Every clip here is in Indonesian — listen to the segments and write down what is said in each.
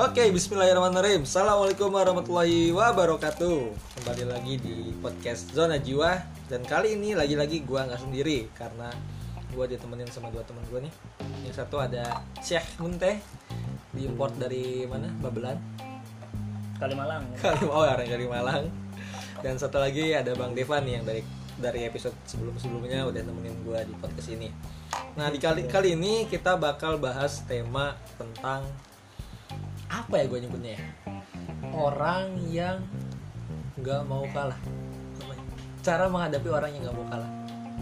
Oke, bismillahirrahmanirrahim. Assalamualaikum warahmatullahi wabarakatuh. Kembali lagi di podcast Zona Jiwa dan kali ini lagi-lagi gua nggak sendiri karena gua ditemenin sama dua teman gua nih. Yang satu ada Syekh Munteh diimport dari mana? Babelan. Kalimalang. Kali oh orang dari Malang. Dan satu lagi ada Bang Devan nih yang dari dari episode sebelum-sebelumnya udah nemenin gua di podcast ini. Nah, di kali kali ini kita bakal bahas tema tentang apa ya gue nyebutnya ya? Orang yang nggak mau kalah. Ya? Cara menghadapi orang yang nggak mau kalah.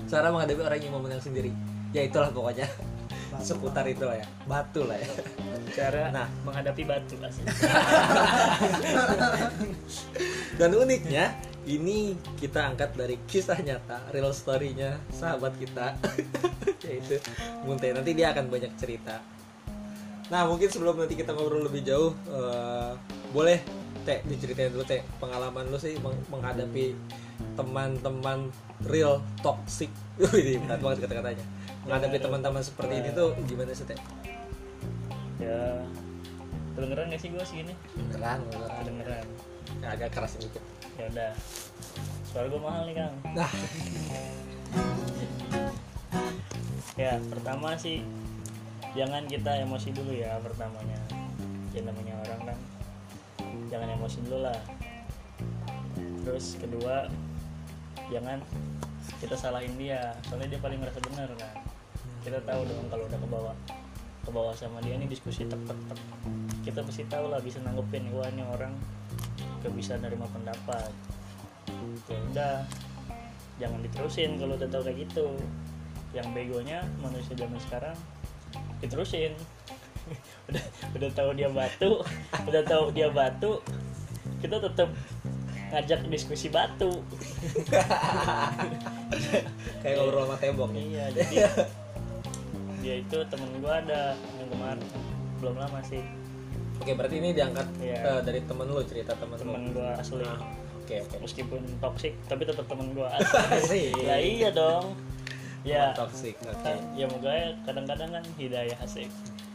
Cara menghadapi orang yang mau menang sendiri. Ya itulah pokoknya. Seputar itu lah ya. Batu lah ya. Cara Nah. menghadapi batu asli. Dan uniknya ini kita angkat dari kisah nyata, real story-nya sahabat kita yaitu Munte. Nanti dia akan banyak cerita. Nah, mungkin sebelum nanti kita ngobrol lebih jauh eh, boleh Teh diceritain dulu Teh pengalaman lu sih meng- menghadapi teman-teman real toxic. Wih, berat banget kata-katanya. Menghadapi teman-teman seperti ini tuh gimana sih Teh? ya kedengeran gak sih gue segini? Beneran, beneran. Kedengeran. Agak keras sedikit. Ya udah. Suara gue mahal nih kang. Nah, Ya pertama sih jangan kita emosi dulu ya pertamanya. Ya namanya orang kan jangan emosi dulu lah. Terus kedua jangan kita salahin dia soalnya dia paling merasa benar kan kita tahu dong kalau udah ke bawah ke bawah sama dia ini diskusi tek tek kita pasti tahu lah bisa nanggepin wah ini orang gak bisa nerima pendapat ya udah jangan diterusin kalau udah tahu kayak gitu yang begonya manusia zaman sekarang diterusin udah udah tahu dia batu udah tahu dia batu kita tetap ngajak diskusi batu kayak ngobrol sama tembok nih. iya jadi dia itu temen gua ada yang kemarin belum lama sih Oke, berarti ini diangkat Iya. eh, dari temen lu, cerita temen, temen gua asli Nah, Oke, oke. meskipun toxic tapi tetap temen gua Asik. ya iya dong ya Toxic. Oke. kan, ya moga ya kadang-kadang kan hidayah asik.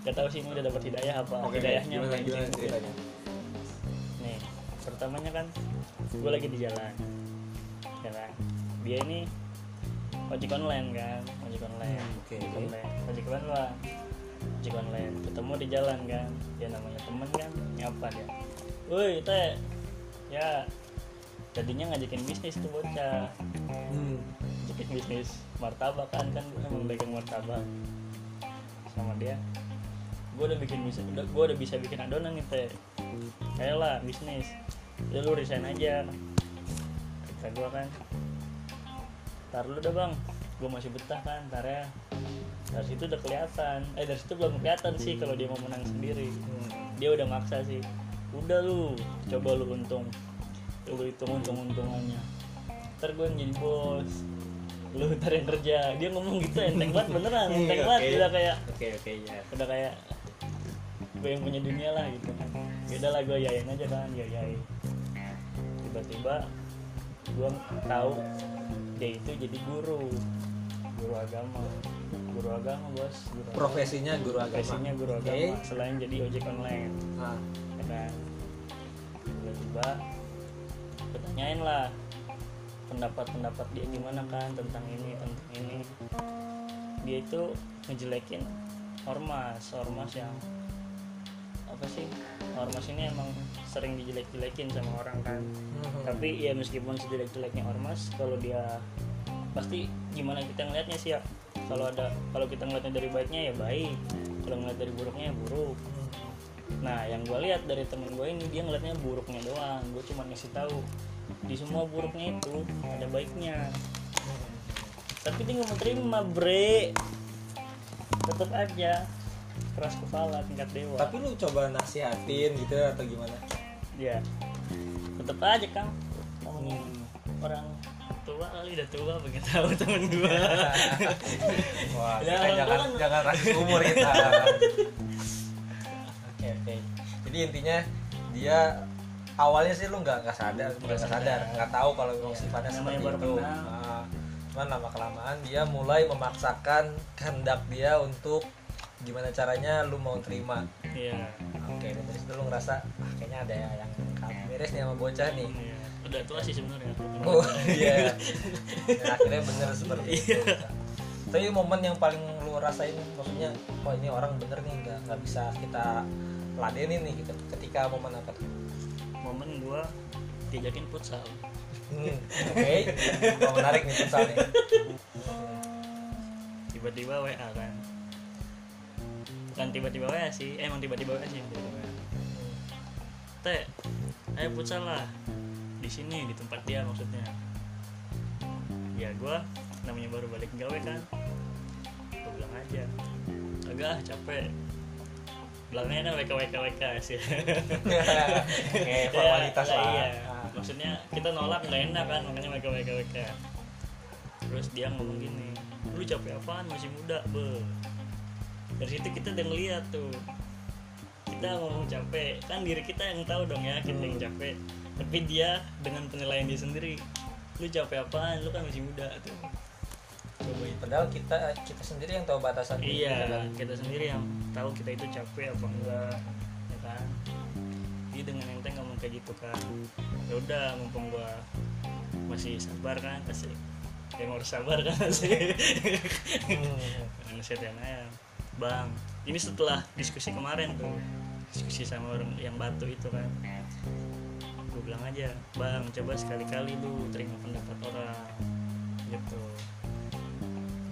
Gak tahu sih ini udah dapat hidayah apa Oke, hidayahnya gimana, gimana ceritanya? nih pertamanya kan gue lagi di jalan. Ya kan? Dia ini ojek online kan ojek online. Hmm, oke. ojek online. Ojek online lah ojek online. Ketemu di jalan kan? Ya namanya temen kan? Nyapa dia? Woi teh. Ya tadinya ngajakin bisnis tuh bocah. Hmm. Bisnis martabak kan kan gue emang pegang martabak. Sama dia. Gue udah bikin bisa udah gue udah bisa bikin adonan nih teh. Lah bisnis. Ya lu resign aja. Kata gue kan tar lu dah bang. Gue masih betah kan tar ya. Dari situ udah kelihatan. Eh dari situ belum kelihatan sih kalau dia mau menang sendiri. Dia udah maksa sih. Udah lu coba lu untung. Lu hitung untung untungannya ntar gue jadi bos lu ntar yang kerja. Dia ngomong gitu enteng banget beneran. Enteng Oke. banget udah kayak Oke, oke, ya. udah kayak gue yang punya dunia lah gitu. Ya udah lah gue yain aja kan ya yain tiba-tiba gue tahu dia itu jadi guru. Guru agama. Guru agama bos. Guru agama. Profesinya guru agama. profesinya guru agama selain jadi ojek online. Nah, ya kan? Tiba-tiba gue tanyain lah pendapat-pendapat dia gimana kan tentang ini tentang ini. Dia itu ngejelekin ormas ormas yang apa sih ormas ini emang sering dijelek-jelekin sama orang kan. Hmm. tapi ya meskipun sejelek-jeleknya ormas kalau dia pasti gimana kita ngelihatnya sih ya? Kalau ada kalau kita ngeliatnya dari baiknya ya baik kalau ngeliat dari buruknya ya buruk. Nah yang gue lihat dari temen gue ini dia ngeliatnya buruknya doang. Gue cuma ngasih tahu di semua buruknya itu ada baiknya. Tapi dia nggak mau terima bre. Tetap aja. Keras kepala tingkat dewa. Tapi lu coba nasihatin gitu atau gimana? ya tetap aja kang. Namanya orang tua kali udah tua pengen tahu temen gua. Wah, Ya, tua jangan kan- jangan rasis umur kita. Oke, oke. Jadi intinya dia awalnya sih lu nggak nggak sadar, nggak sadar, nggak tahu kalau memang Iya, sifatnya namanya seperti itu. Nah, cuman lama kelamaan dia mulai memaksakan kehendak dia untuk gimana caranya lu mau terima. Iya. Oke dan dari situ lu ngerasa ah, kayaknya ada yang nggak beres nih sama bocah nih. Iya. Udah tua sih sebenarnya. Oh iya. Dan akhirnya bener seperti itu. Tapi momen yang paling lu rasain maksudnya wah ini orang bener nih nggak nggak bisa kita ladenin nih gitu. Ketika momen apa tuh momen gua diajakin futsal. Hmm, oke. Wah, menarik nih futsal nih. Tiba-tiba WA kan. Bukan tiba-tiba WA sih eh, emang tiba-tiba WA sih tiba-tiba WA. teh ayo futsal lah. Di sini di tempat dia maksudnya. Ya gua namanya baru balik gawe kan. Gua bilang aja agak ah, capek belakangnya kan WK WK WK sih. Kayak formalitas Ya, lah. iya. Ah. maksudnya kita nolak nggak enak kan makanya WK WK WK terus dia ngomong gini lu capek apaan? Masih muda be. Dari situ kita udah ngeliat tuh. Kita ngomong capek. Kan diri kita yang tahu dong ya kita yang capek. Tapi dia dengan penilaian dia sendiri lu capek apaan? Lu kan masih muda tuh padahal kita kita sendiri yang tahu batasan diri kita iya kan. kita sendiri yang tahu kita itu capek apa enggak ya kan jadi dengan enteng ngomong kayak gitu kan ya udah mumpung gua masih sabar kan ya mau harus sabar kan sih Hmm. nasihatin aja bang ini setelah diskusi kemarin tuh diskusi sama orang yang batu itu kan gue bilang aja bang coba sekali-kali lu terima pendapat orang gitu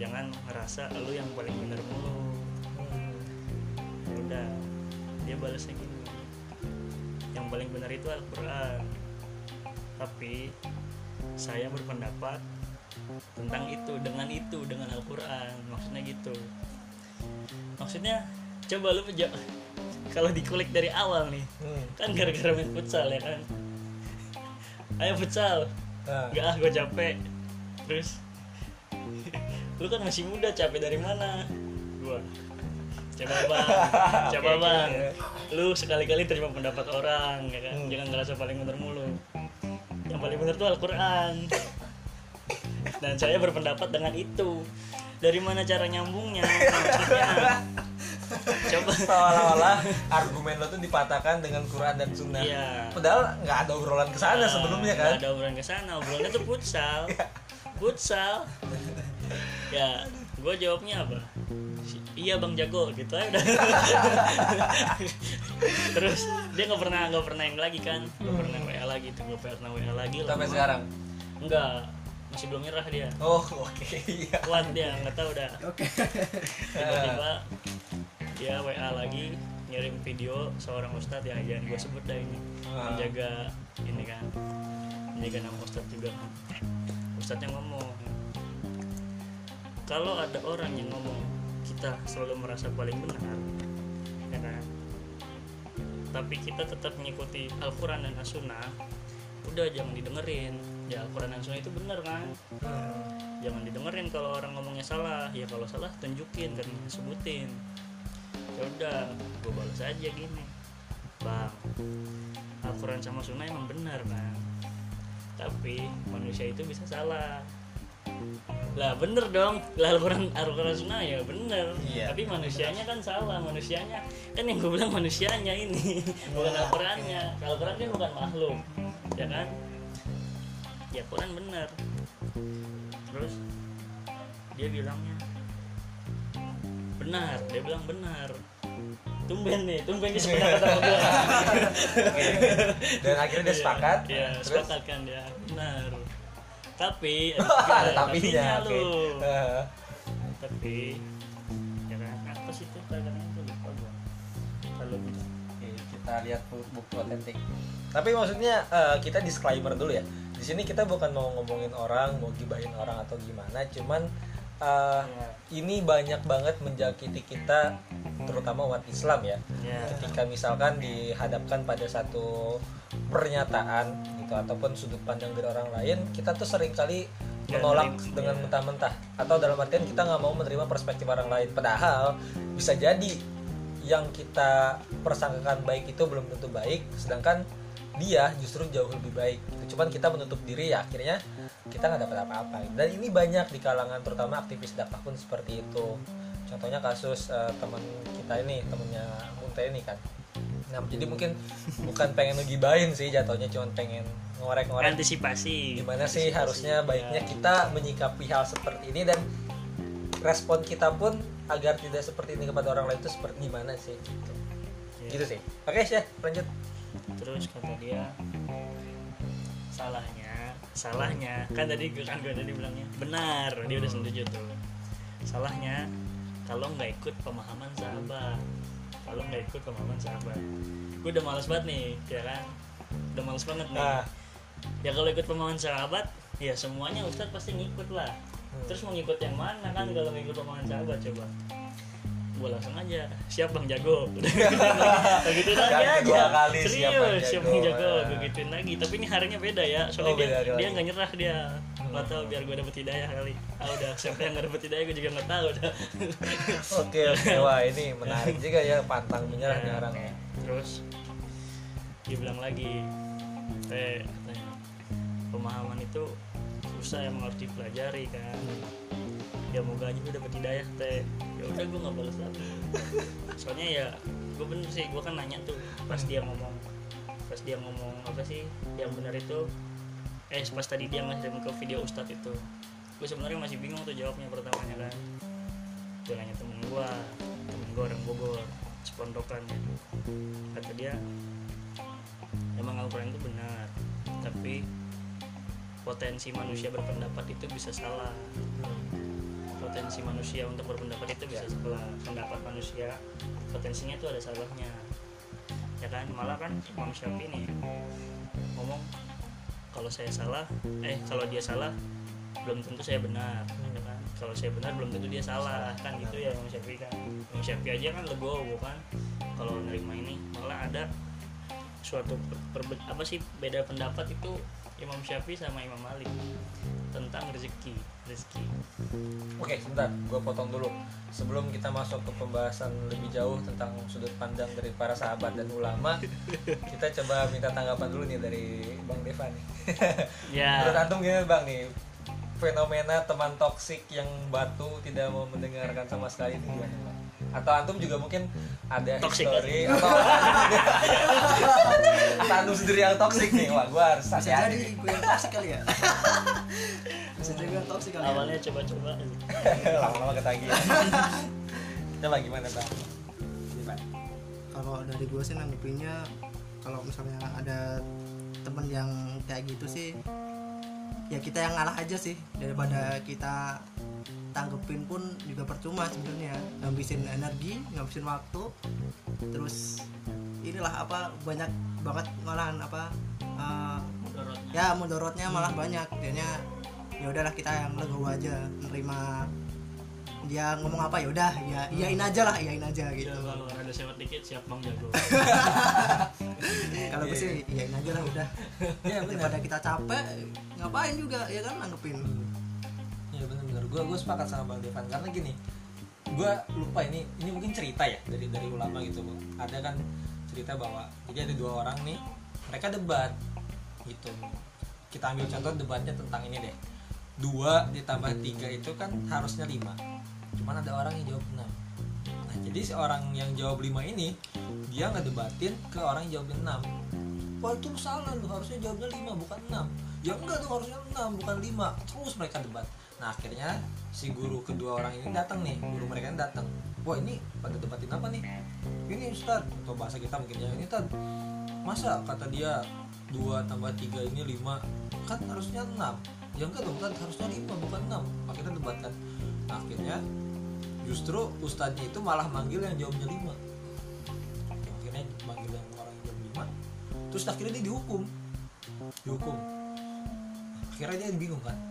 jangan ngerasa lu yang paling benar mulu ya udah dia balasnya gini. Yang paling benar itu Al-Quran. Tapi saya berpendapat tentang itu dengan itu dengan Al-Quran. Maksudnya gitu. Maksudnya coba lu peja- kalau dikulik dari awal nih Hmm. kan gara-gara main futsal ya kan? Ayo futsal. Nah, Enggak ah gue capek. Terus Lu kan masih muda capek dari mana? Gua. Coba bang Coba bang. Lu sekali-kali terima pendapat orang ya kan? Hmm. Jangan ngerasa paling bener mulu. Yang paling bener tuh Al-Quran. Dan saya berpendapat dengan itu. Dari mana cara nyambungnya? Coba. Seolah-olah argumen lo tuh dipatahkan dengan Quran dan Sunnah. Iya. Padahal nggak ada obrolan ke sana Nah, sebelumnya nggak kan. ada obrolan ke sana. Obrolannya tuh futsal. Futsal ya gue jawabnya apa Si- iya bang jago gitu aja udah terus dia nggak pernah nggak pernah yang lagi kan nggak pernah wa lagi tuh nggak pernah wa lagi Sampai lama. sekarang. enggak masih belum nyerah dia Oh, oke. Iya. kuat dia nggak tahu dah Oke. tiba-tiba dia wa lagi ngirim video seorang ustadz yang jangan gue sebut dah ini Ah. menjaga ini kan menjaga nama ustadz juga kan ustadz yang ngomong kalau ada orang yang ngomong kita selalu merasa paling benar ya kan? Tapi kita tetap mengikuti Al-Quran dan As-Sunnah udah jangan didengerin. Ya Al-Quran dan Sunnah itu benar kan? Jangan didengerin kalau orang ngomongnya salah. Ya kalau salah tunjukin kan sebutin. Ya udah gue balas aja gini. Bang Al-Quran sama Sunnah emang benar kan tapi manusia itu bisa salah lah bener dong. Lah Al-Quran Al-Quran Sunnah ya bener. Iya. tapi manusianya kan salah manusianya. Kan yang gue bilang manusianya ini bukan Al-Qurannya Al-Quran kan bukan makhluk ya kan? Ya Quran bener. Terus dia bilangnya benar. Dia bilang benar. Tumben nih tumben dia sependapat sama gue. Dan akhirnya dia sepakat. ya Terus? sepakat kan dia benar tapi ada tapinya. tapinya Oke. lu Eh, tapi ya kan apa sih itu itu lupa gua kalau gitu kita lihat bu- buku otentik. Tapi maksudnya eh, kita disclaimer dulu ya. Di sini kita bukan mau ngomongin orang, mau gibahin orang atau gimana, cuman eh, Ya. ini banyak banget menjakiti kita terutama umat Islam ya. ya Ketika misalkan dihadapkan pada satu pernyataan gitu ataupun sudut pandang dari orang lain, kita tuh sering kali menolak nerima, dengan mentah-mentah atau dalam artian kita nggak mau menerima perspektif orang lain. Padahal bisa jadi yang kita persangkakan baik itu belum tentu baik, sedangkan dia justru jauh lebih baik. Gitu. Cuman kita menutup diri ya akhirnya kita nggak dapat apa-apa. Dan ini banyak di kalangan terutama aktivis dakwah pun seperti itu. contohnya kasus eh, teman kita ini temennya Munte ini kan nah jadi mungkin bukan pengen ngegibahin sih jatuhnya cuma pengen ngorek-ngorek antisipasi gimana sih Antisipasi. harusnya baiknya Ya. kita menyikapi hal seperti ini dan respon kita pun agar tidak seperti ini kepada orang lain itu seperti gimana sih gitu, Ya. gitu sih oke sih lanjut terus kata dia salahnya salahnya. Kan tadi gue kan gue tadi bilangnya benar. Dia udah setuju tuh. Salahnya kalau nggak ikut pemahaman sahabat. Kalau nggak ikut pemahaman sahabat. Gue udah males banget nih ya kan? Udah males banget nih. Nah ya kalau ikut pemahaman sahabat ya semuanya ustadz pasti ngikut lah. Hmm. terus mau ngikut yang mana kan kalau ngikut pemahaman sahabat coba gue langsung aja siap bang jago. Gituin lagi. Aja. kali siap serius siap bang jago. Ah. gue gituin lagi. Tapi ini harinya beda ya soalnya Oh, beda dia dia nggak nyerah dia Hmm. nggak tahu biar gue dapet hidayah kali. Ah udah siapa yang nggak dapet hidayah gue juga nggak tahu udah. Oke oke. Wah ini menarik juga ya pantang menyerah Ya, orang ya. Terus dia bilang lagi teh katanya, pemahaman itu susah emang harus dipelajari kan ya moga aja lu dapet hidayah teh. Ya udah gue nggak balas lagi. Soalnya ya gue bener sih gue kan nanya tuh pas dia ngomong pas dia ngomong apa sih yang benar itu eh pas tadi dia ngasih ke video ustadz itu. Gue sebenarnya masih bingung tuh jawabnya pertamanya kan. Gue nanya temen gue temen gue orang Bogor sepondokan ya. kata dia emang Al-Quran itu benar tapi potensi manusia berpendapat itu bisa salah potensi manusia untuk berpendapat itu bisa salah pendapat manusia. Potensinya itu ada salahnya. Ya kan? Malah kan Imam Syafi'i nih ngomong kalau saya salah eh kalau dia salah belum tentu saya benar. Ya kan? Kalau saya benar belum tentu dia salah. Kan gitu ya Imam Syafi'i kan. Imam Syafi'i aja kan legowo kan? Kalau nerima ini malah ada suatu per- per- apa sih beda pendapat itu Imam Syafi'i sama Imam Malik tentang rezeki rezeki Oke, sebentar, gue potong dulu. Sebelum kita masuk ke pembahasan lebih jauh tentang sudut pandang dari para sahabat dan ulama, kita coba minta tanggapan dulu nih dari Bang Deva nih. Menurut ya antum gimana Bang nih? Fenomena teman toksik yang batu tidak mau mendengarkan sama sekali ini gimana Bang? Atau antum juga mungkin ada Toxic, history atau atau antum sendiri yang toksik nih? Wah, gue harus bisa hati-hati. jadi gue yang toksik kali ya? Bisa jadi gue yang toksik kali ya? Awalnya coba-coba. Lama-lama ketagihan. Coba gimana Bang? Kalau dari gue sih nanggepinnya kalau misalnya ada temen yang kayak gitu sih ya kita yang ngalah aja sih daripada kita tanggepin pun juga percuma sebenarnya ngabisin energi ngabisin waktu terus inilah apa banyak banget malahan apa eh, Mudorotnya. ya mudorotnya malah banyak jadinya ya udahlah kita yang legowo aja nerima dia ngomong apa ya udah ya iyain aja lah iyain aja gitu Ya, kalau ada sewot dikit siap bang jago kalau gue sih iyain aja lah udah Iya benar. daripada kita capek ngapain juga ya kan Iya benar-benar. Gue gue sepakat sama Bang Devan karena gini, gue lupa ini ini mungkin cerita ya dari dari ulama gitu. Ada kan cerita bahwa jadi ada dua orang nih, mereka debat gitu. Kita ambil contoh debatnya tentang ini deh. Dua ditambah tiga itu kan harusnya lima. Cuman ada orang yang jawab enam. Nah jadi si orang yang jawab lima ini dia nggak debatin ke orang yang jawab enam. Wah itu salah lu harusnya jawabnya lima bukan enam. Ya enggak tuh harusnya enam bukan lima. Terus mereka debat. Nah akhirnya si guru kedua orang ini datang nih, guru mereka ini datang. Wah ini pada debatin apa nih? Ini Ustad atau bahasa kita mungkin ya ini Tad. Masa kata dia dua tambah tiga ini lima kan harusnya enam. Ya enggak dong Tad harusnya lima bukan enam. Akhirnya debat kan. Nah, akhirnya justru ustadznya itu malah manggil yang jawabnya lima. Akhirnya manggil yang orang yang jawab lima. Terus akhirnya dia dihukum. Dihukum. Akhirnya dia bingung kan.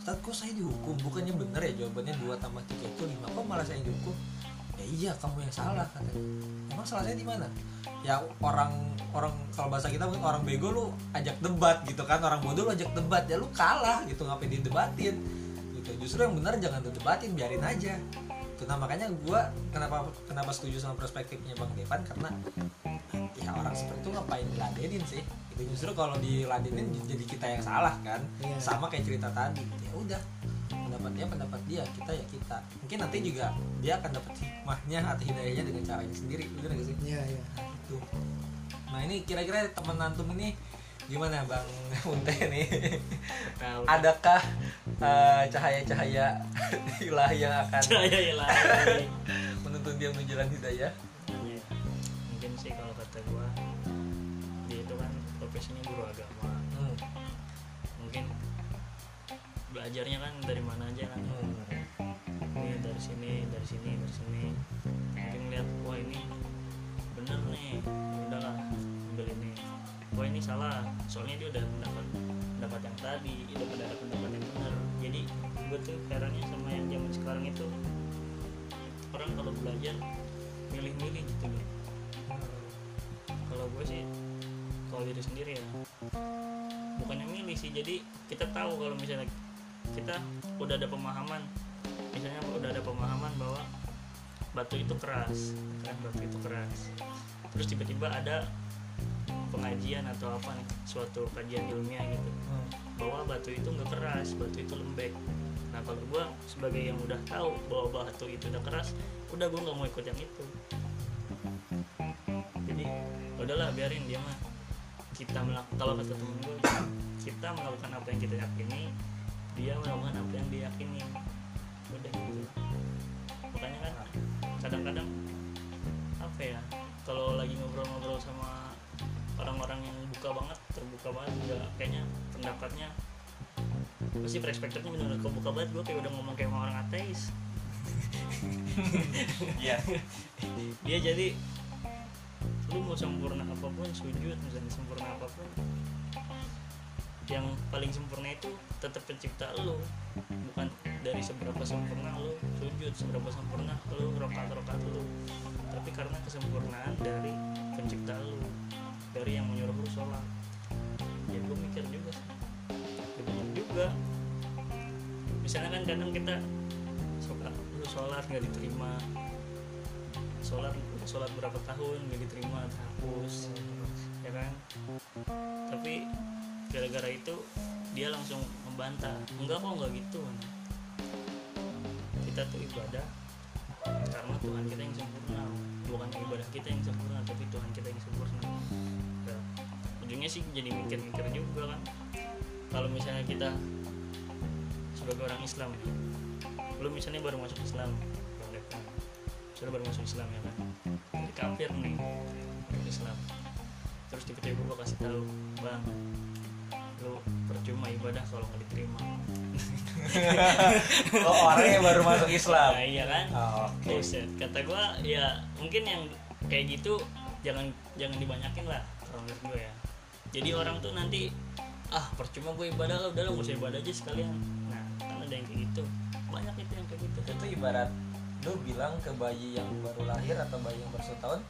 Ustaz kok saya dihukum? Bukannya bener ya jawabannya 2 tambah 3 itu 5 kok malah saya dihukum? Ya iya kamu yang salah katanya emang salah saya di mana? Ya orang orang kalau bahasa kita mungkin orang bego lu ajak debat gitu kan. Orang bodoh lu ajak debat. Ya lu kalah gitu ngapain didebatin? Gitu. Justru yang benar jangan didebatin biarin aja. Itu nah makanya gua kenapa kenapa setuju sama perspektifnya bang Devan? Karena ngapain diladenin sih? Itu justru kalau diladenin jadi kita yang salah kan? Iya. sama kayak cerita tadi. Ya udah kenapa pendapat dia pendapat dia kita ya kita. Mungkin nanti juga dia akan dapat hikmahnya atau hidayahnya dengan caranya sendiri bener gak sih? Iya iya. Nah, itu nah ini kira-kira teman antum ini gimana bang Unte nih? Nah, adakah eh, cahaya-cahaya ilahi yang akan Cahaya ilahi. menuntun dia menuju jalan hidayah profesinya guru agama. Hmm. mungkin belajarnya kan dari mana aja kan. Hmm. ini dari sini dari sini dari sini. Mungkin lihat wah ini bener nih. Udahlah ambil ini. Wah ini salah. Soalnya dia udah mendapat pendapat yang tadi udah mendapat pendapat yang benar. Jadi gue tuh herannya sama yang zaman sekarang itu orang kalau belajar milih-milih gitu loh. Kalau gue sih kalau diri sendiri ya. Bukannya milih sih jadi kita tahu kalau misalnya kita udah ada pemahaman. Misalnya udah ada pemahaman bahwa batu itu keras kan? Batu itu keras. Terus tiba-tiba ada pengajian atau apa nih suatu kajian ilmiah gitu. Hmm. bahwa batu itu nggak keras batu itu lembek. Nah kalau gue sebagai yang udah tahu bahwa batu itu udah keras udah gue nggak mau ikut yang itu. Jadi udahlah biarin dia mah kita melakukan kalau kata temen gue kita melakukan apa yang kita yakini dia melakukan apa yang dia yakini. Udah gitu. Makanya kan kadang-kadang apa ya kalau lagi ngobrol-ngobrol sama orang-orang yang buka banget terbuka banget juga kayaknya pendapatnya pasti perspektifnya benar kok buka banget. Gue kayak udah ngomong kayak orang ateis. Iya. dia jadi lu mau sempurna apa pun sujud misalnya sempurna apa pun. Yang paling sempurna itu tetap pencipta lu. Bukan dari seberapa sempurna lu sujud seberapa sempurna lu rokat rokat lu. Tapi karena kesempurnaan dari pencipta lu dari yang menyuruh lu sholat. Ya gue mikir juga sih. Ya juga. Misalnya kan kadang kita suka lu sholat nggak diterima. Sholat sholat berapa tahun nggak diterima terhapus ya kan? Tapi gara-gara itu dia langsung membantah enggak kok enggak gitu kita tuh ibadah karena Tuhan kita yang sempurna. Bukan ibadah kita yang sempurna tapi Tuhan kita yang sempurna. Ya, ujungnya sih jadi mikir-mikir juga kan. Kalau misalnya kita sebagai orang Islam lu misalnya baru masuk Islam. Sudah baru masuk Islam ya kan jadi kafir nih masuk Islam. Terus tiba-tiba gue kasih tahu bang lu percuma ibadah kalau nggak diterima. Oh orang yang baru masuk Islam? Nah, iya kan? Oh, oke. Buset. kata gue ya mungkin yang kayak gitu jangan jangan dibanyakin lah kalau menurut gue ya. Jadi orang tuh nanti ah percuma gue ibadah lah udah lah gak usah ibadah aja sekalian. Nah kan ada yang kayak gitu. Banyak itu yang kayak gitu. Itu ibarat lu bilang ke bayi yang baru lahir atau bayi yang baru setahun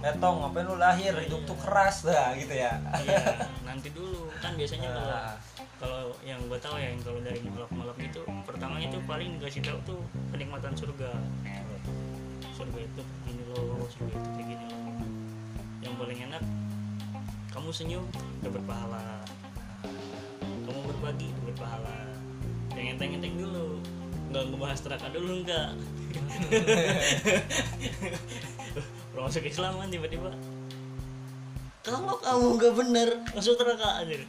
Etong ngapain lu lahir? Hidup tuh keras dah gitu ya. Iya nanti dulu. Kan biasanya kalau Ah, kalau yang gue tahu ya yang kalau dari malak-malak itu pertamanya tuh paling dikasih tahu tuh kenikmatan surga. Surga itu gini loh surga itu kayak gini loh. Yang paling enak kamu senyum dapat pahala. Kamu berbagi dapat pahala. Yang enteng-enteng dulu nggak ngebahas neraka dulu enggak Orang masuk Islam kan tiba-tiba. Kalau kamu nggak bener. Masuk neraka anjir.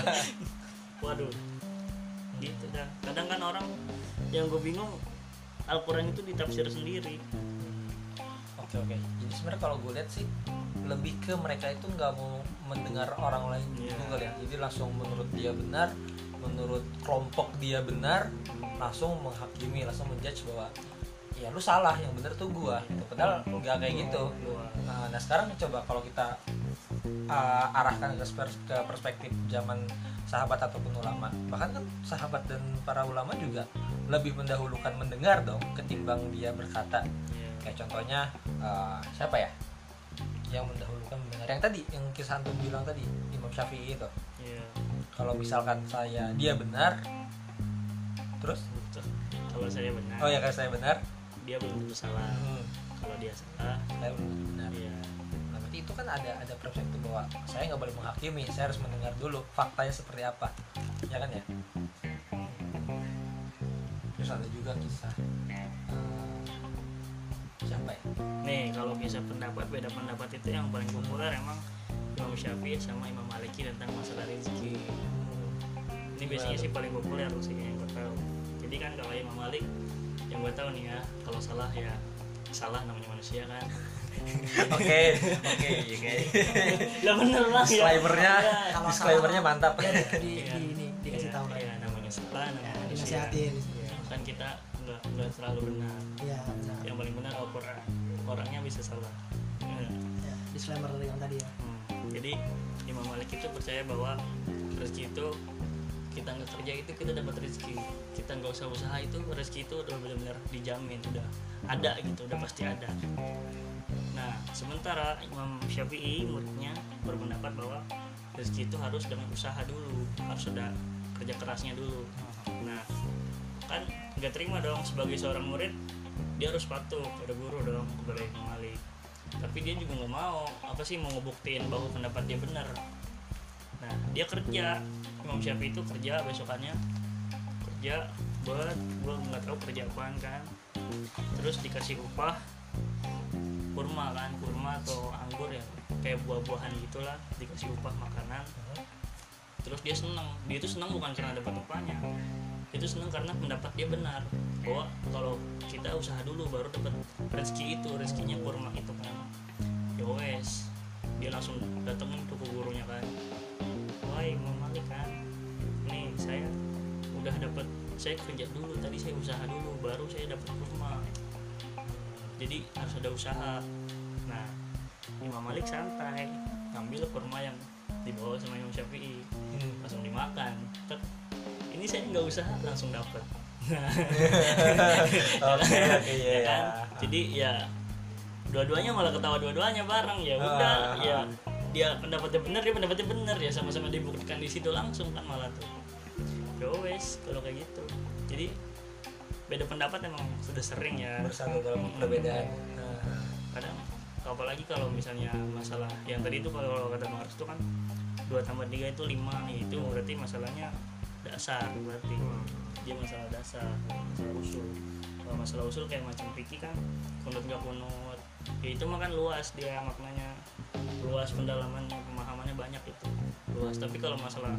Waduh. Gitu dah. Kadang kan orang yang gue bingung Al-Quran itu ditafsir sendiri. Oke oke. Jadi sebenarnya kalau gue lihat sih lebih ke mereka itu nggak mau mendengar orang lain Iya. juga ya. Jadi langsung menurut dia benar menurut kelompok dia benar langsung menghakimi langsung menjudge bahwa ya lu salah yang benar tuh gua gitu. padahal nggak kayak gitu Nah, nah sekarang coba kalau kita uh, arahkan ke, ke perspektif zaman sahabat ataupun ulama, bahkan kan sahabat dan para ulama juga lebih mendahulukan mendengar dong ketimbang dia berkata. ya, Kayak contohnya uh, siapa ya? Yang mendahulukan mendengar. Yang tadi yang kisah antum bilang tadi Imam Syafi'i itu. ya, Kalau misalkan saya dia benar, terus? Betul. kalau saya benar. Oh ya kalau saya benar, dia belum tentu salah. Hmm, kalau dia salah saya belum tentu benar. ya Nah, berarti itu kan ada ada perspektif bahwa saya nggak boleh menghakimi, saya harus mendengar dulu faktanya seperti apa, ya kan ya? ada juga kisah eh, siapa ya? Nih kalau kisah pendapat beda pendapat itu yang paling populer emang Imam Syafi'i sama Imam Maliki tentang masalah rezeki. Ini biasanya sih paling populer sih yang gue tahu jadi kan kalau Imam Malik yang gue tahu nih ya kalau salah ya salah namanya manusia kan. Oke oke oke lah bener lah ya. Disclaimernya Ya, disclaimernya salah, mantap. Ya, di, di, ini dikasih ya, tahu kan ya, namanya salah namanya ya, manusia Ya, kan kita nggak nggak selalu benar. Ya, benar. yang paling benar Al-Quran orangnya bisa salah. Ya. ya disclaimer yang tadi ya. Hmm, jadi Imam Malik itu percaya bahwa rezeki itu kita nggak kerja itu kita dapat rezeki. Kita nggak usah usaha itu rezeki itu udah benar-benar dijamin udah ada gitu udah pasti ada. Nah sementara Imam Syafi'i muridnya berpendapat bahwa rezeki itu harus dengan usaha dulu harus ada kerja kerasnya dulu. Nah kan nggak terima dong sebagai seorang murid dia harus patuh pada guru dong kepada Imam Malik. Tapi dia juga nggak mau apa sih mau ngebuktiin bahwa pendapat dia benar dia kerja. Imam Syafi'i itu kerja besokannya. Kerja buat gue nggak tahu kerja apaan kan. Terus dikasih upah kurma kan kurma atau anggur ya. Kayak buah-buahan gitulah dikasih upah makanan. Terus dia senang dia itu senang bukan karena dapat upahnya. Itu senang karena pendapat dia benar. Bahwa kalau kita usaha dulu baru dapat rezeki itu rezekinya kurma itu kan. Ya wes dia langsung datengin tuh udah dapat saya kerja dulu tadi saya usaha dulu baru saya dapat kurma jadi harus ada usaha. Nah Imam Malik santai ngambil kurma yang dibawa sama Imam Syafi'i. Langsung dimakan. Tet, ini saya nggak usaha langsung dapat ya kan? jadi ya dua-duanya malah ketawa dua-duanya bareng. Ya udah Ah. ya dia pendapatnya benar dia pendapatnya benar ya sama-sama dibuktikan di situ langsung kan malah tuh ya wes kalau kayak gitu. Jadi beda pendapat emang sudah sering ya. Bersatu dalam perbedaan. Nah, kadang apalagi kalau misalnya masalah yang tadi itu kalau kata Mars itu kan dua tambah tiga itu lima itu berarti masalahnya dasar berarti dia masalah dasar masalah usul. Kalau masalah usul kayak macam fikih kan kunut gak kunut. Ya itu mah kan luas dia maknanya. Luas pendalamannya pemahamannya banyak itu. Luas. Tapi kalau masalah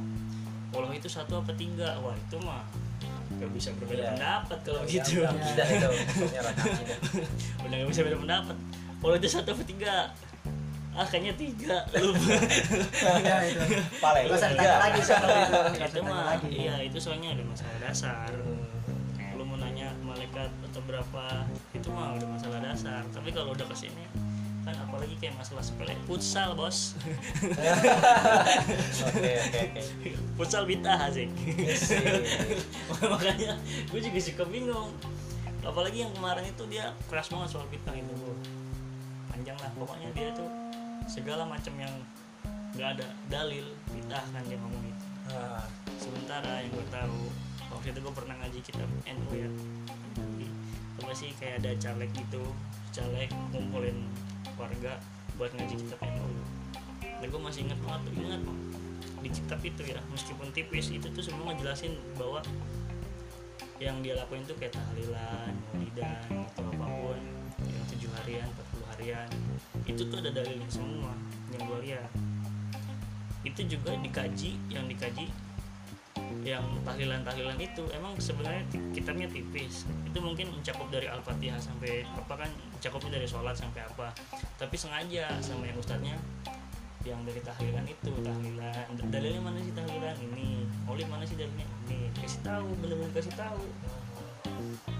Allah itu satu apa tiga? Wah itu mah gak bisa berbeda Iya. pendapat kalau yang- gitu. yang tidak itu udah gak bisa beda pendapat. Kalau itu satu apa tiga? Ah kayaknya tiga. Lupa. Ya itu. Paling tiga. ditanya lagi soal itu. Ditanya mah iya itu soalnya ada masalah dasar. Hmm. lu mau nanya malaikat atau berapa itu mah udah masalah dasar. Tapi kalau udah ke sini kan apalagi kayak masalah sepele. Futsal bos. Oke oke oke. Futsal bintah sih makanya gue juga suka bingung. Apalagi yang kemarin itu dia keras banget soal bintang itu. Bro. panjang lah pokoknya dia tuh segala macam yang nggak ada dalil bintah kan dia ngomong itu. Ah, sementara yang gue tahu waktu itu gue pernah ngaji kitab NU ya. Jadi, apa sih kayak ada caleg gitu caleg ngumpulin warga buat ngaji kitab NU dan gue masih ingat banget tuh ingat di kitab itu ya meskipun tipis itu tuh semua ngejelasin bahwa yang dia lakuin tuh kayak tahlilan, maulidan atau apa pun yang tujuh harian, 40 harian itu tuh ada dalilnya semua yang gue lihat. Itu juga dikaji yang dikaji yang tahlilan-tahlilan itu emang sebenarnya kitabnya tipis. Itu mungkin mencakup dari al-fatihah sampai apa kan mencakupnya dari sholat sampai apa. Tapi sengaja sama yang ustadznya yang dari tahlilan itu tahlilan. Dalilnya mana sih tahlilan ini? Maulid mana sih dalilnya? Ini. Kasih tahu bener-bener kasih tahu.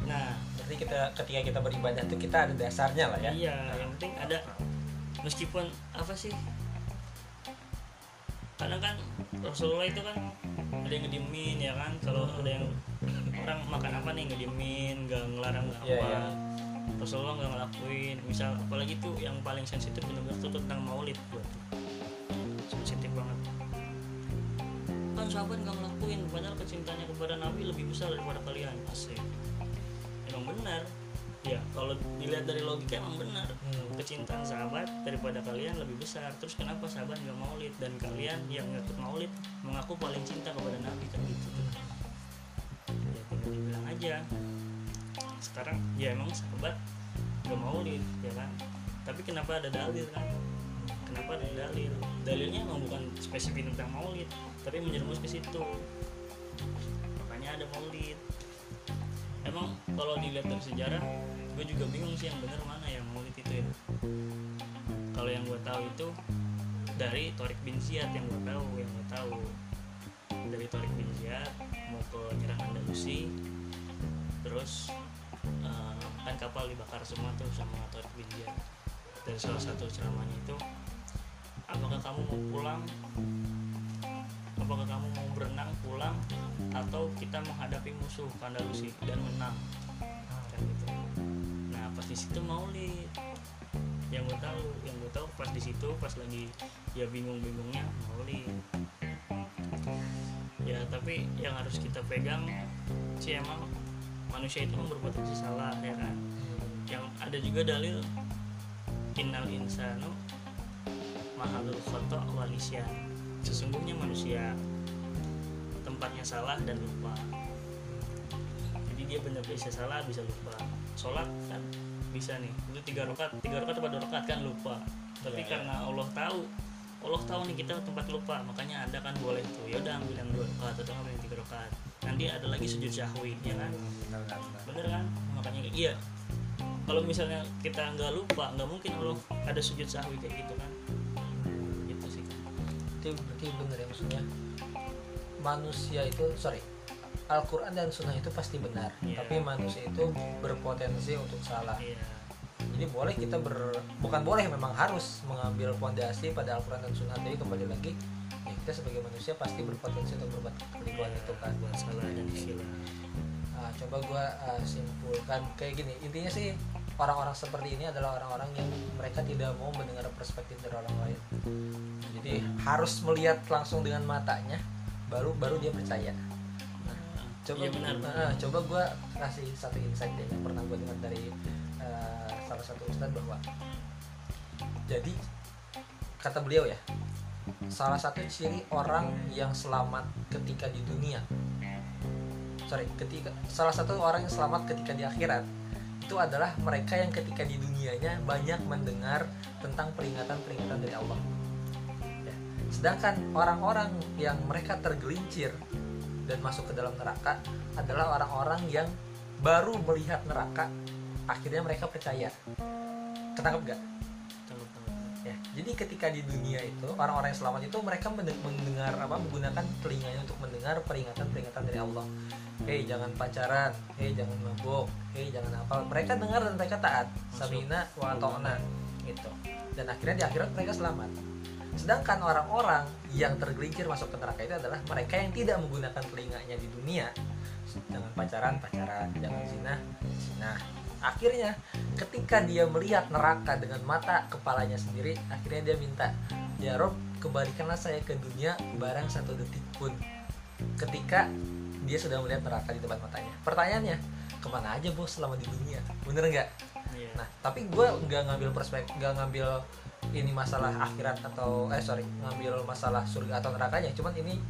Nah berarti kita ketika kita beribadah tuh kita ada dasarnya lah ya? Iya yang penting ada meskipun apa sih? Kadang kan Rasulullah itu kan ada yang ngediemin ya kan? Kalau ada yang orang makan apa nih ngediemin nggak ngelarang nggak Iya, apa. iya. Rasulullah nggak ngelakuin. Misal apalagi tuh yang paling sensitif benar-benar tuh tentang maulid buat sensitif banget. Kan sahabat nggak ngelakuin padahal kecintanya kepada Nabi lebih besar daripada kalian. Asik. Emang benar ya kalau dilihat dari logika emang benar. Hmm. kecintaan sahabat daripada kalian lebih besar. Terus kenapa sahabat nggak maulid? Dan kalian yang ngikut maulid mengaku paling cinta kepada nabi kan gitu. Tuh ya tinggal dibilang aja. Sekarang ya emang sahabat gak maulid ya kan? Tapi kenapa ada dalil kan? Kenapa ada dalil? Dalilnya emang bukan spesifik tentang maulid tapi menjerumus ke situ. Makanya ada maulid. Emang kalau dilihat dari sejarah gue juga bingung sih yang benar mana yang maulid itu ya. Kalau yang gue tahu itu dari Torik bin Ziyad yang gue tahu yang gue tahu. Dari Torik bin Ziyad mau ke nyerang Andalusi terus eh, kan kapal dibakar semua tuh sama Torik bin Ziyad. Dari salah satu ceramahnya itu apakah kamu mau pulang? Apakah kamu mau berenang pulang? Atau kita menghadapi musuh Andalusi dan menang di situ maulid yang gue tahu yang gue tahu pas di situ pas lagi ya bingung-bingungnya maulid ya tapi yang harus kita pegang sih emang manusia itu berpotensi salah ya kan? Yang ada juga dalil innal insanu mahalul khoto walisya sesungguhnya manusia tempatnya salah dan lupa. Jadi dia benar bisa salah bisa lupa. Sholat kan bisa nih. Itu tiga rakaat tiga rakaat atau dua rakaat kan lupa. Tapi iya. karena Allah tahu Allah tahu nih kita tempat lupa makanya anda kan boleh tuh. Ya udah ambil yang dua rakaat atau ambil yang tiga rakaat. Nanti ada lagi sujud syahwi ya kan? Benar. bener kan? Makanya iya. Kalau misalnya kita nggak lupa nggak mungkin Allah ada sujud sahwi kayak gitu kan? Gitu sih. Itu berarti benar ya maksudnya. Manusia itu sorry Al-Quran dan Sunnah itu pasti benar. Iya. tapi manusia itu berpotensi untuk salah. Iya. Jadi boleh kita ber bukan boleh memang harus mengambil fondasi pada Al-Quran dan Sunnah. Jadi kembali lagi ya kita sebagai manusia pasti berpotensi untuk berbuat keliruan itu kan. Buat salah dan istilah Nah, coba gue simpulkan kayak gini. Intinya sih orang-orang seperti ini adalah orang-orang yang mereka tidak mau mendengar perspektif dari orang lain. Jadi harus melihat langsung dengan matanya baru baru dia percaya coba iya benar Nah, coba gue kasih satu insight deh yang pernah gue dengar dari eh, salah satu ustadz bahwa jadi kata beliau ya salah satu ciri orang yang selamat ketika di dunia sorry ketika salah satu orang yang selamat ketika di akhirat itu adalah mereka yang ketika di dunianya banyak mendengar tentang peringatan-peringatan dari Allah. Ya. sedangkan orang-orang yang mereka tergelincir dan masuk ke dalam neraka adalah orang-orang yang baru melihat neraka. Akhirnya mereka percaya. Ketangkep gak? Ya jadi ketika di dunia itu orang-orang yang selamat itu mereka mende- mendengar apa menggunakan telinganya untuk mendengar peringatan-peringatan dari Allah. Hei jangan pacaran. Hei jangan mabuk. Hei jangan apa mereka dengar dan mereka taat. Masuk. samina wa ta'na gitu. Dan akhirnya di akhirat mereka selamat sedangkan orang-orang yang tergelincir masuk ke neraka itu adalah mereka yang tidak menggunakan telinganya di dunia. Jangan pacaran pacaran jangan zina zina. Akhirnya ketika dia melihat neraka dengan mata kepalanya sendiri akhirnya dia minta ya Rob kembalikanlah saya ke dunia barang satu detik pun. Ketika dia sudah melihat neraka di depan matanya. Pertanyaannya ke mana aja bos selama di dunia? Bener nggak? Iya. Nah, tapi gue nggak ngambil perspektif, nggak ngambil ini masalah akhirat atau eh sorry ngambil masalah surga atau nerakanya. Cuman ini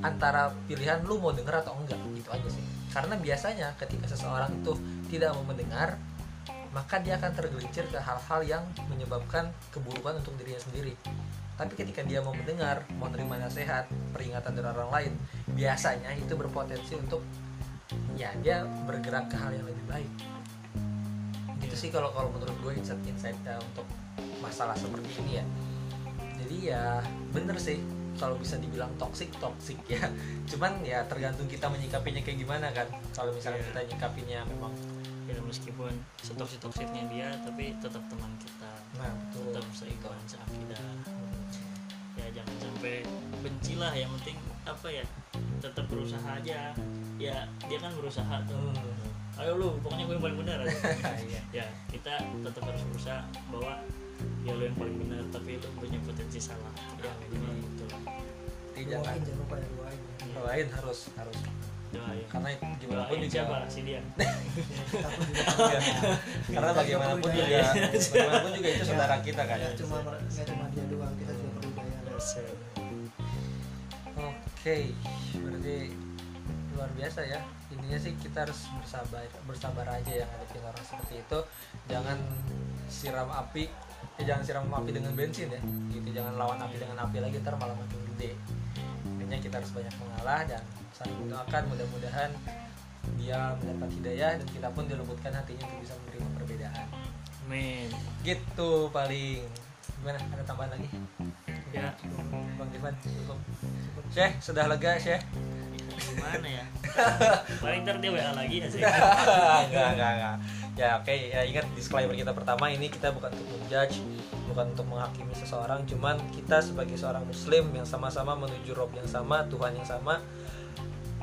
antara pilihan lu mau denger atau enggak gitu aja sih. Karena biasanya ketika seseorang itu tidak mau mendengar, maka dia akan tergelincir ke hal-hal yang menyebabkan keburukan untuk dirinya sendiri. Tapi ketika dia mau mendengar, mau nerima nasihat, peringatan dari orang lain, biasanya itu berpotensi untuk ya dia bergerak ke hal yang lebih baik gitu sih kalau kalau menurut gue insight insight untuk masalah seperti ini ya. Jadi ya bener sih kalau bisa dibilang toksik toksik ya. Cuman ya tergantung kita menyikapinya kayak gimana kan. Kalau misalnya Iya. kita nyikapinya memang ya meskipun setoksik toksiknya dia tapi tetap teman kita. Nah betul. Tetap seiman seakidah ya jangan sampai benci lah yang penting apa ya tetap berusaha aja. Ya dia kan berusaha tuh. Hmm. ayo lu pokoknya gue yang paling benar Iya. ya kita tetap harus berusaha bahwa ya lu yang paling benar tapi lu punya potensi salah. Ya minimal itu jangan doain jangan lupa ya doain. Doain harus harus. Doain. Karena gimana pun juga siapa? si dia. Iya. karena bagaimanapun juga Iya. bagaimanapun juga itu saudara kita kan? Nggak cuma nggak cuma dia doang kita juga perlu daya Oke, berarti luar biasa ya. Intinya sih kita harus bersabar bersabar aja ya ngadepin orang seperti itu. Jangan siram api eh, jangan siram api dengan bensin ya. Gitu jangan lawan api dengan api lagi ntar malah makin gede. Intinya kita harus banyak mengalah dan saling mendoakan mudah-mudahan dia mendapat hidayah dan kita pun dilembutkan hatinya untuk bisa menerima perbedaan. Amin. gitu paling. Gimana? Ada tambahan lagi? Ya, bang Ivan cukup. Syekh sudah lega Syekh? Gimana ya? Paling ntar dia WA lagi ya sih. enggak enggak enggak ya oke ya ingat disclaimer kita pertama ini kita bukan untuk menjudge bukan untuk menghakimi seseorang cuman kita sebagai seorang muslim yang sama-sama menuju rob yang sama Tuhan yang sama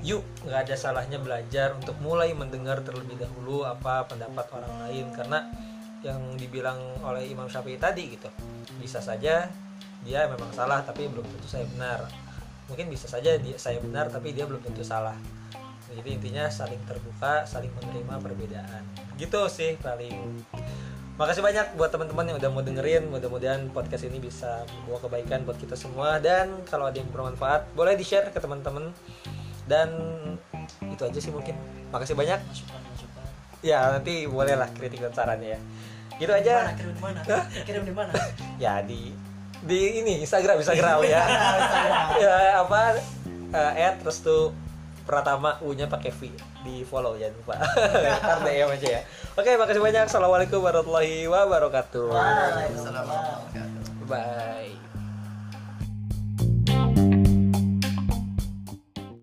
yuk nggak ada salahnya belajar untuk mulai mendengar terlebih dahulu apa pendapat orang lain karena yang dibilang oleh Imam Syafi'i tadi gitu bisa saja dia memang salah tapi belum tentu saya benar. Mungkin bisa saja dia saya benar tapi dia belum tentu salah. Jadi intinya saling terbuka saling menerima perbedaan gitu sih paling. Makasih banyak buat teman-teman yang udah mau dengerin. Mudah-mudahan podcast ini bisa membawa kebaikan buat kita semua. Dan kalau ada yang bermanfaat boleh di share ke teman-teman. Dan itu aja sih mungkin. Makasih banyak. Ya nanti bolehlah kritik dan sarannya ya. Gitu aja. Kirim di mana? Kirim di mana? ya di di ini Instagram Instagram ya. Ya apa eh, add terus tuh Pratama U-nya pakai V di follow jangan lupa. Ntar DM aja ya. Oke makasih banyak. Assalamualaikum warahmatullahi wabarakatuh. Waalaikumsalam warahmatullahi wabarakatuh. bye